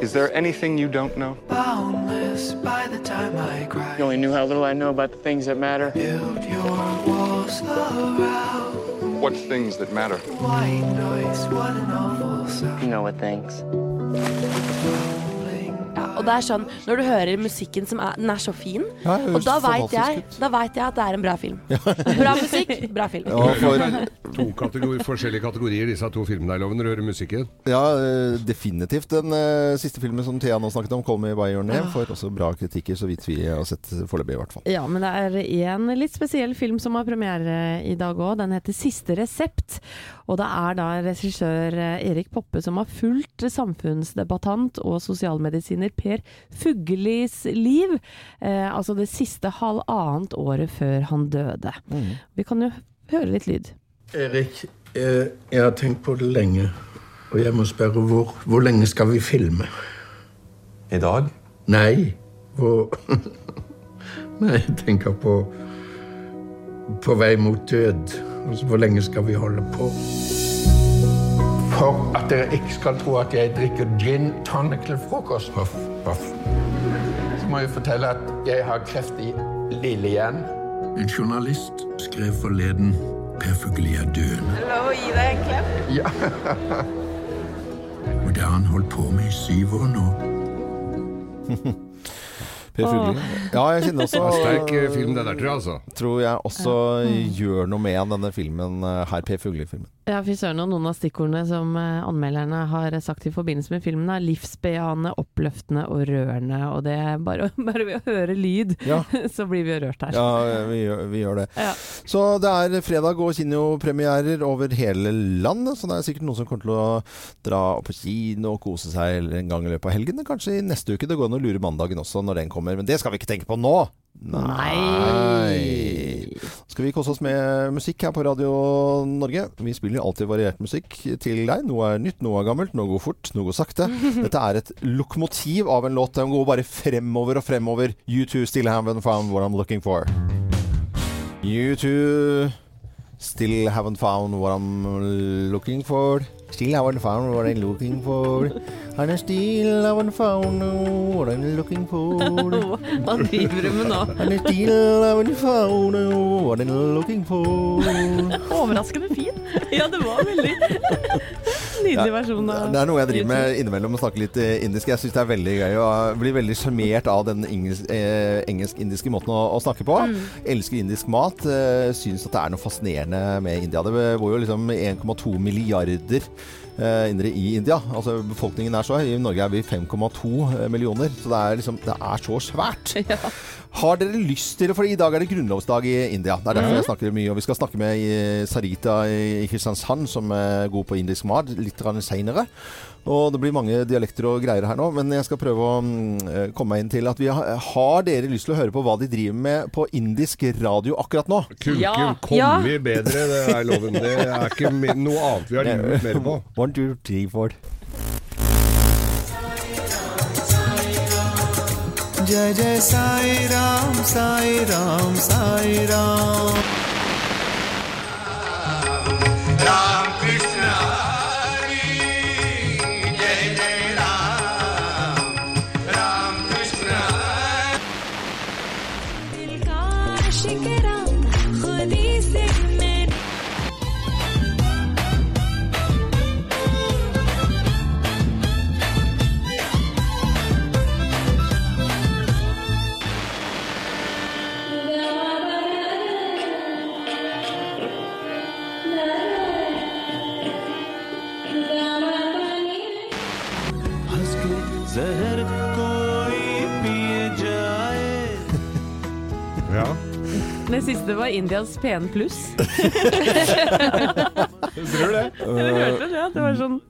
Is there anything you don't know? Boundless by the time I cry. You only knew how little I know about the things that matter. Build your walls around. What things that matter? White noise, what an awful sound. You know what things. Og det er sånn, når du hører musikken som er, den er så fin, Ja, og da veit jeg, vet jeg at det er en bra film. Bra musikk, bra film. Ja, for, To kategori, forskjellige kategorier, disse to filmene er Loven, når du hører musikken. ja, eh, definitivt. Den uh, siste filmen som Thea nå snakket om, 'Call Me By Your Name', får også bra kritikker, så vidt vi har sett foreløpig, i hvert fall. Ja, men det er en litt spesiell film som har premiere i dag òg. Den heter 'Siste resept'. Og det er da regissør eh, Erik Poppe som har fulgt samfunnsdebattant og sosialmedisiner Per Fuglis liv. Eh, altså det siste halvannet året før han døde. Vi kan jo høre litt lyd. Erik, jeg, jeg har tenkt på det lenge. Og jeg må spørre hvor, hvor lenge skal vi filme? I dag? Nei. Hvor Nei, jeg tenker på På vei mot død. Altså, hvor lenge skal vi holde på? For at dere ikke skal tro at jeg drikker gin tonic til frokost, Puff, puff. så må jeg fortelle at jeg har kreft i lillehjernen. En journalist skrev forleden Per Fugelli er døende. Lov å gi deg en klem? Ja. Og det har han holdt på med i syv år nå. Per Fugli. Ja, jeg kjenner også er sterk, eh, film, det der, tror jeg, altså. Tror jeg også gjør noe med denne filmen eh, her, Per Fugli-filmen. Ja, fy søren. Og noen av stikkordene som eh, anmelderne har sagt i forbindelse med filmen, er livsbejaende, oppløftende og rørende. Og det er bare, bare ved å høre lyd, Ja. så blir vi jo rørt her. Ja, vi gjør, vi gjør det. Ja. Så det er fredag og kinopremierer over hele landet, så det er sikkert noen som kommer til å dra på kino og kose seg en gang i løpet av helgen. Kanskje i neste uke. Det går an å lure mandagen også når den kommer, men det skal vi ikke tenke på nå! Nei. Skal vi kose oss med musikk her på Radio Norge? Vi spiller alltid variert musikk til deg. Noe er nytt, noe er gammelt, noe går fort, noe går sakte. Dette er et lokomotiv av en låt. Den går bare fremover og fremover. U2 still haven't found what I'm looking for. U2 still haven't found what I'm looking for. Still haven't found what I'm looking for. And I still haven't found what I'm looking for. Hva driver du med nå? And I still haven't found what I'm looking for. Overraskende fin. Ja, det var veldig nydelig versjon av Det er noe jeg driver med innimellom, å snakke litt eh, indisk. Jeg syns det er veldig gøy og blir veldig sjarmert av den eh, engelsk-indiske måten å, å snakke på. Elsker indisk mat. Eh, syns at det er noe fascinerende med India. Det bor jo liksom 1,2 milliarder eh, indere i India. Altså Befolkningen er så høy. I Norge er vi 5,2 millioner. Så det er liksom Det er så svært. Har dere lyst til det? For i dag er det grunnlovsdag i India. Det er derfor jeg snakker mye. Og vi skal snakke med eh, Sarita i Kristiansand, som er god på indisk mat, litt seinere. Og det blir mange dialekter og greier her nå, men jeg skal prøve å mm, eh, komme meg inn til at vi har, har dere lyst til å høre på hva de driver med på indisk radio akkurat nå? Kunne ja. ikke ja. komme bedre, det er loven. Det er ikke noe annet vi har lurt mer på. One, two, three, four. Jai Jai Sai Ram, Sai Ram, Sai Ram. Ram Krishna. Var Indias PN pluss. Tror det. Du hørte det? Det var sånn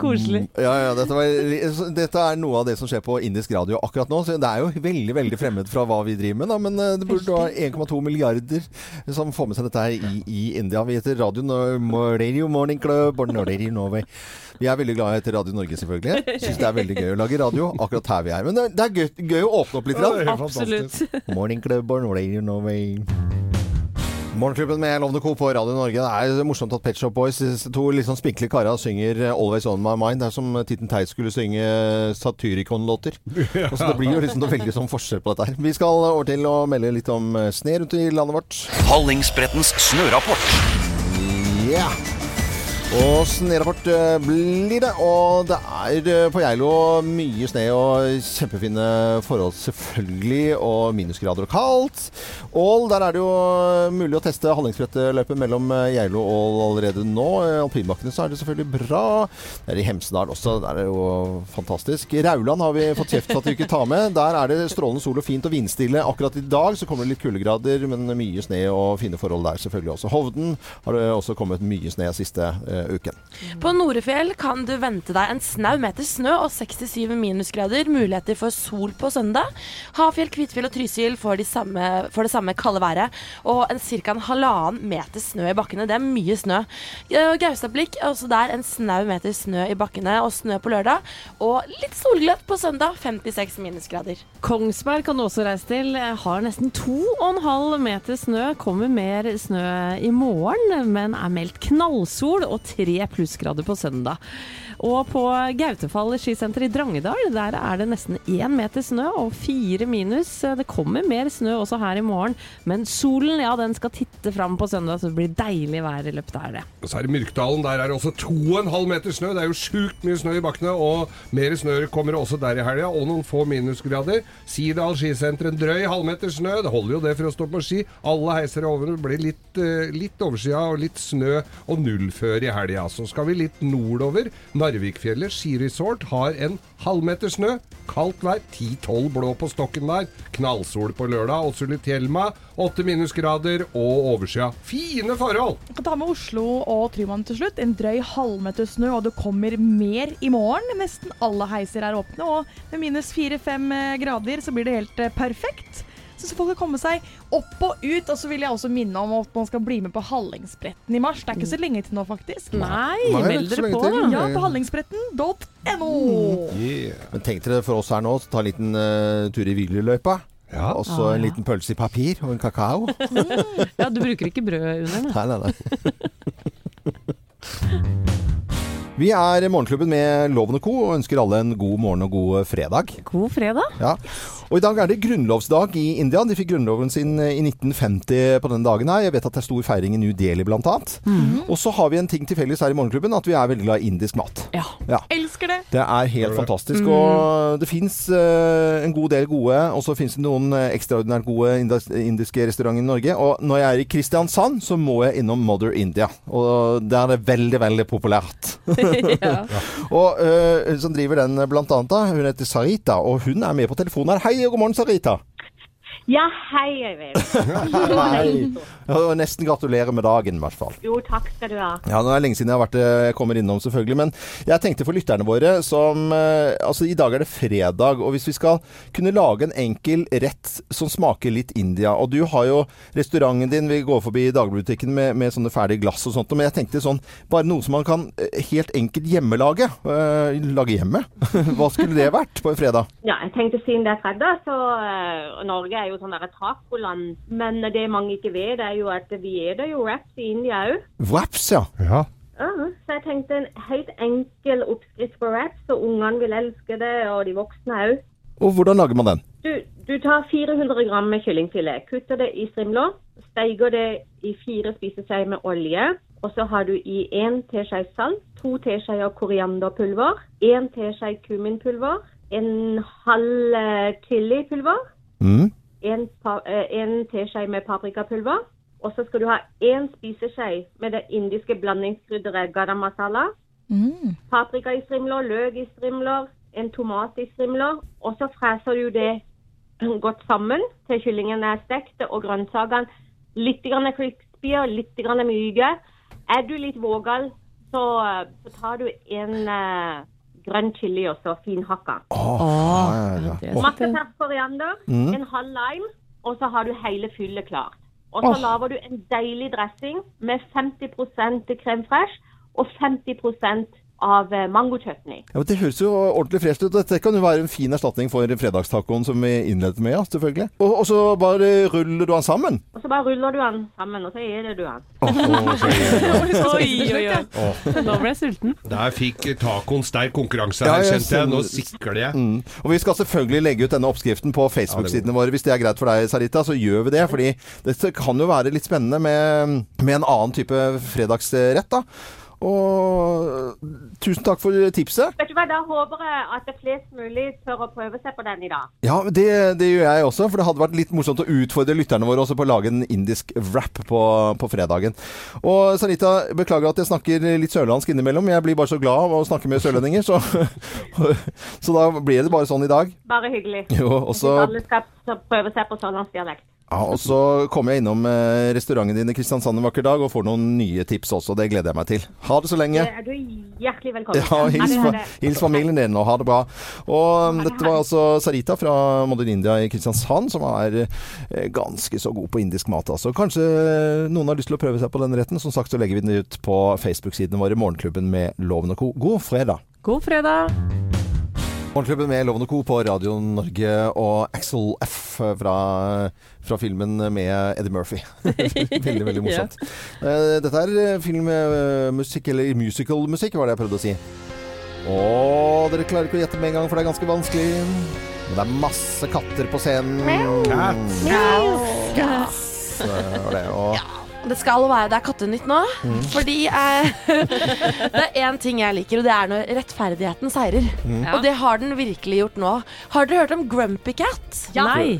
koselig. Ja, ja, dette, var, dette er noe av det som skjer på indisk radio akkurat nå. Så det er jo veldig veldig fremmed fra hva vi driver med, da. Men eh, det burde være 1,2 milliarder som får med seg dette her i, i India. Vi heter Radio, Radio Morning Club og Radio Norway. Vi er veldig glad i Radio Norge, selvfølgelig. Syns det er veldig gøy å lage radio akkurat her vi er. Men det, er gøy, gøy å åpne opp litt. Absolutt. Morning Club og Radio Norway. Morgenklubben med Lovende Co. på Radio Norge. Det er morsomt at Pet Shop Boys, disse to litt sånn spinkle kara, synger eh, 'Always On My Mind'. Det er som Titten Teit skulle synge Satyricon-låter. Ja. Så det blir jo liksom veldig sånn forskjell på dette her. Vi skal over til å melde litt om eh, sne rundt i landet vårt. Hallingsbrettens snørapport. Ja. Og snørapport eh, blir det. Og det er eh, på Geilo mye snø og kjempefine forhold, selvfølgelig. Og minusgrader og kaldt. Ål, der er det jo eh, mulig å teste Hallingsbretteløype mellom Geilo og Ål allerede nå. I alpinbakkene så er det selvfølgelig bra. Det er i Hemsedal også. Der er det jo fantastisk. Rauland har vi fått kjeft for at vi ikke tar med. Der er det strålende sol og fint og vindstille. Akkurat i dag så kommer det litt kuldegrader, men mye snø og fine forhold der selvfølgelig også. Hovden har det også kommet mye snø siste eh, uken. På Norefjell kan du vente deg en snau meter snø og 67 minusgrader. Muligheter for sol på søndag. Hafjell, Kvitfjell og Trysil får, de samme, får det samme kalde været. Og en ca. en halvannen meter snø i bakkene. Det er mye snø. Gaustablikk er også der en snau meter snø i bakkene og snø på lørdag. Og litt solgløtt på søndag. 56 minusgrader. Kongsberg kan du også reise til. Har nesten 2,5 meter snø. Kommer mer snø i morgen, men er meldt knallsol og tre plussgrader på søndag. Og på Gautefall skisenter i Drangedal, der er det nesten én meter snø og fire minus. Det kommer mer snø også her i morgen, men solen ja, den skal titte fram på søndag, så det blir deilig vær i løpet av det. Og så er det Myrkdalen. Der er det også 2,5 meter snø. Det er jo sjukt mye snø i bakkene, og mer snø kommer også der i helga, og noen få minusgrader. Sidal skisenter, en drøy halvmeter snø. Det holder jo det for å stå på ski. Alle heiser er over. Det blir litt, eh, litt overskya og litt snø og nullfør i helga. Så skal vi litt nordover. Narvikfjellet skiresort har en halvmeter snø. Kaldt vær. 10-12 blå på stokken der. Knallsol på lørdag. Åsulitjelma, Sulitjelma. 8 minusgrader og overskya. Fine forhold! Vi kan ta med Oslo og Tryvann til slutt. En drøy halvmeter snø, og det kommer mer i morgen. Nesten alle heiser er åpne, og med minus 4-5 grader så blir det helt eh, perfekt. Så folk kan komme seg opp og ut. Og så vil jeg også minne om at man skal bli med på Hallingsbretten i mars. Det er ikke så lenge til nå, faktisk. Nei, Nei, meld dere på, til. da. Ja, på hallingsbretten.no. Men tenk dere for oss her nå, ta en liten uh, tur i Wielerløypa. Og så Ah, en liten pølse i papir og en kakao. Ja, du bruker ikke brød under, da. Nei, nei, nei. Vi er Morgenklubben med Loven og Co. og ønsker alle en god morgen og god fredag. God fredag. Ja. Og i dag er det grunnlovsdag i India. De fikk grunnloven sin eh, i 1950 på denne dagen her. Jeg vet at det er stor feiring i New Delhi blant annet. -hmm. Og så har vi en ting til felles her i Morgenklubben, at vi er veldig glad i indisk mat. Ja. Ja. Elsker det. Det er helt fantastisk. Mm. Og det fins en god del gode, og så fins det noen eh, ekstraordinært gode indiske restauranter i Norge. Og når jeg er i Kristiansand, så må jeg innom Mother India. Og der er det veldig, veldig populært. Ja. Og uh, som driver den blant annet, hun heter Sarita, og hun er med på telefonen her. Hei og god morgen, Sarita. Ja, hei, Øyvind. Hei. Og nesten gratulerer med dagen, i hvert fall. Jo, takk skal du ha. Ja, nå er det lenge siden jeg har vært eh, jeg kommer innom, selvfølgelig. Men jeg tenkte for lytterne våre som eh, Altså, i dag er det fredag, og hvis vi skal kunne lage en enkel rett som smaker litt India Og du har jo restauranten din, vi går forbi dagligbutikken med, med sånne ferdige glass og sånt, men jeg tenkte sånn Bare noe som man kan eh, helt enkelt hjemmelage. Øh, lage hjemme. Hva skulle det vært på en fredag? Ja, jeg tenkte siden det er fredag, så øh, Norge er jo sånn der tacoland. Men det mange ikke vet, er jo at vi er jo wraps i India òg. Wraps, ja. Ja. så jeg tenkte en helt enkel oppskrift på wraps, og ungene vil elske det, og de voksne òg. Og hvordan lager man den? Du, du tar 400 gram med kyllingfilet, kutter det i strimler, steiger det i fire spiseskjeer med olje. Og så har du i én teskje salt, to teskjeer korianderpulver, én teskje kuminpulver, en halv eh, chilipulver, Mm. En, eh, en teskje med paprikapulver. Og så skal du ha én spiseskje med det indiske blandingskrydderet garam masala. Mm. Paprika i strimler, løk i strimler, en tomat i strimler. Og så freser du det godt sammen til kyllingen er stekt og grønnsakene litt crispy og litt myke. Er du litt vågal, så, eh, så tar du en eh, grønn chili også, finhakka. Åh, ja, ja, ja. Masse fersk koriander, Mm. en halv lime, og så har du hele fyllet klart. Og så oh. lager du en deilig dressing med 50% crème fraîche og 50 av eh, mangochutney. Ja, Det høres jo ordentlig fresht ut. Dette kan jo være en fin erstatning for fredagstacoen som vi innledet med, ja, selvfølgelig. Og, og så bare ruller du den sammen. Og så bare ruller du den sammen, og så gir du den. Oi, oi, oi. Nå ble jeg sulten. Der fikk tacoen sterk konkurranse Ja, her, jeg kjente jeg. Nå sikler jeg. Mm. Og vi skal selvfølgelig legge ut denne oppskriften på Facebook-sidene våre. Hvis det er greit for deg, Sarita, så gjør vi det. Fordi det kan jo være litt spennende med, med en annen type fredagsrett, da. Og tusen takk for tipset. Vet du hva, Da håper jeg at det flest mulig tør å prøve seg på den i dag. Ja, det, det gjør jeg også, for det hadde vært litt morsomt å utfordre lytterne våre også på å lage en indisk wrap på, på fredagen. Og Sanita, beklager at jeg snakker litt sørlandsk innimellom. Jeg blir bare så glad av å snakke med sørlendinger, så, så da blir det bare sånn i dag. Bare hyggelig. Jo, også... alle skal prøve seg på sørlandsdialekt. Ja, og så kommer jeg innom eh, restauranten din i Kristiansand en vakker dag og får noen nye tips også. Det gleder jeg meg til. Ha det så lenge. Er du hjertelig velkommen. Ja, hils, fa hils familien din og ha det bra. Og um, dette var altså Sarita fra Modern India i Kristiansand, som er eh, ganske så god på indisk mat. Altså. Kanskje noen har lyst til å prøve seg på den retten. Som sagt så legger vi den ut på Facebook-sidene våre, Morgenklubben med Loven og Co. God fredag! God fredag! Morgenklubben med Lovende og Co. på Radio Norge og Axel F fra, fra filmen med Eddie Murphy. veldig, veldig morsomt. ja. Dette er eh, filmmusikk, eller musical-musikk, var det jeg prøvde å si. Å, dere klarer ikke å gjette med en gang, for det er ganske vanskelig. Men det er masse katter på scenen. Cats. Cats. var det. Og Det skal være Det er kattenytt nå. Mm. Fordi eh, det er én ting jeg liker, og det er når rettferdigheten seirer. Mm. Og det har den virkelig gjort nå. Har dere hørt om Grumpy Cat? Nei.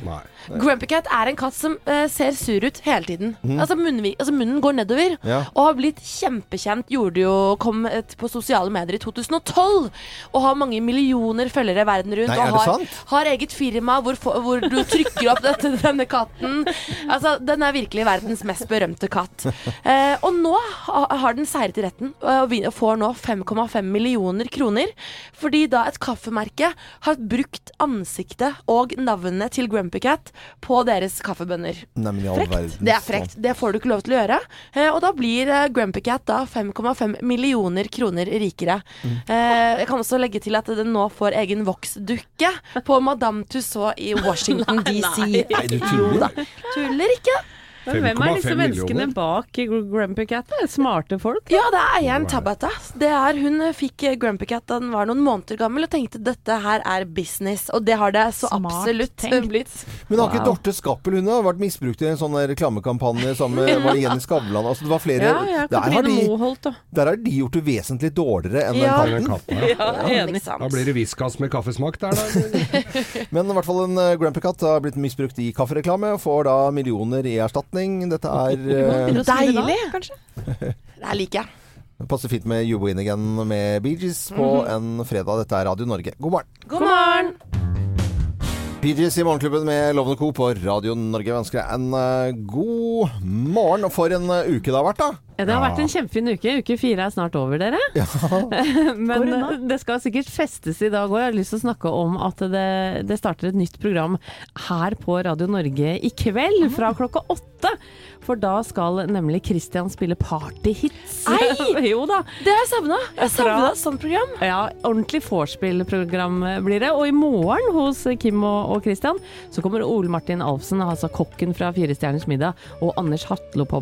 Grumpy Cat er en katt som uh, ser sur ut hele tiden. Mm. Altså, munnen, altså Munnen går nedover. Ja. Og har blitt kjempekjent. Gjorde jo, kom et, på sosiale medier i 2012. Og har mange millioner følgere verden rundt. Nei, og har, har eget firma hvor, hvor du trykker opp dette, denne katten. Altså, Den er virkelig verdens mest berømte katt. Uh, og nå har den seiret i retten og får nå 5,5 millioner kroner. Fordi da et kaffemerke har brukt ansiktet og navnet til Grumpy Cat på deres kaffebønner. Nei, verden. Det er frekt. Det får du ikke lov til å gjøre. Eh, og da blir eh, Grumpy Cat da 5,5 millioner kroner rikere. Eh, jeg kan også legge til at den nå får egen voksdukke på Madame Tussauds i Washington DC. Nei. Nei, du Jo tuller. da. Tuller ikke. Men hvem er disse 5,5 menneskene millioner? bak Grumpy Cat? Det er Smarte folk? Ja, det er Jan Tabata. Det er, hun fikk eh, Grumpy Cat da den var noen måneder gammel og tenkte dette her er business. Og det har det så Smart absolutt tenkt. blitt. Men har ikke Wow. Dorte Skappel hun har vært misbrukt i en sånn reklamekampanje sammen med var det Jenny Skavlan? Altså, det var flere Ja, ja, der, har de, der har de gjort det vesentlig dårligere enn Ja. den katten. ja. Ja, enig. Da blir det whiskas med kaffesmak der, da. Men i hvert fall en Grumpy Cat har blitt misbrukt i kaffereklame og får da millioner i erstatning. Dette er eh, Deilig. kanskje? Det her liker jeg. Det passer fint med You Win Again med Bee Gees på en fredag. Dette er Radio Norge. God morgen. God morgen! Bee Gees i Morgenklubben med Lovende Co. på Radio Norge. Vi ønsker deg en eh, god morgen. Og for en eh, uke det har vært, da. Ja, det har vært en kjempefin uke. Uke fire er snart over, dere. Men unna. eh, det skal sikkert festes i dag òg. Jeg har lyst til å snakke om at det, det starter et nytt program her på Radio Norge i kveld fra klokka åtte. For da skal nemlig Christian spille partyhits. Ei! jo da. Det har jeg savna. Jeg savna et sånt program. Ja, ordentlig vorspiel-program blir det. Og i morgen hos Kim og, og Christian så kommer Ole Martin Alfsen, altså kokken fra Fire stjerners middag, og Anders Hatlo på,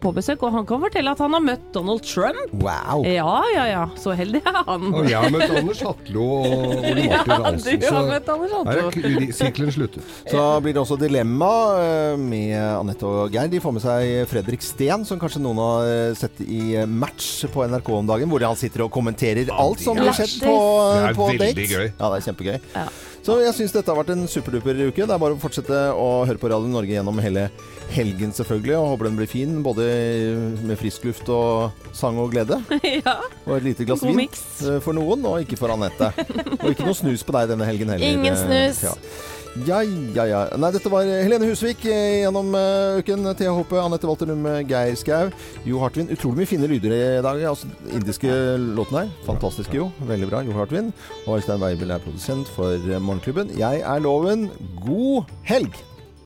på besøk. Og han kan fortelle at han har møtt Donald Trump. Wow. Ja, ja, ja. Så heldig er han. Og jeg har møtt Anders Hatlo og Ole Ja, Martin Hansen, du har møtt Anders her Hatlo. er sirkelen sluttet. Så blir det også Dilemma eh, med Anette og Geir. De får med seg Fredrik Steen, som kanskje noen har eh, sett i eh, Match på NRK om dagen, hvor han sitter og kommenterer alt som har skjedd på, date Det er veldig gøy. Ja, det er kjempegøy. Ja. Så jeg syns dette har vært en superduper uke. Det er bare å fortsette å høre på Radio Norge gjennom hele helgen, selvfølgelig. Og håper den blir fin, både med frisk luft og sang og glede. ja. Og et lite glass God vin miks. eh, for noen, og ikke for Anette. og ikke noe snus på deg denne helgen heller. Ingen snus. Ja. Ja, ja, ja. Nei, dette var Helene Husvik eh, gjennom uh, uken. Thea Hoppe, Anette Walterum, eh, Geir Skau, Jo Hartvin. Utrolig mye fine lyder i dag. Altså, indiske låten her. Fantastiske, jo. Veldig bra. Jo Hartvin. Og Øystein Weibel er produsent for eh, Morgenklubben. Jeg er Loven. God helg!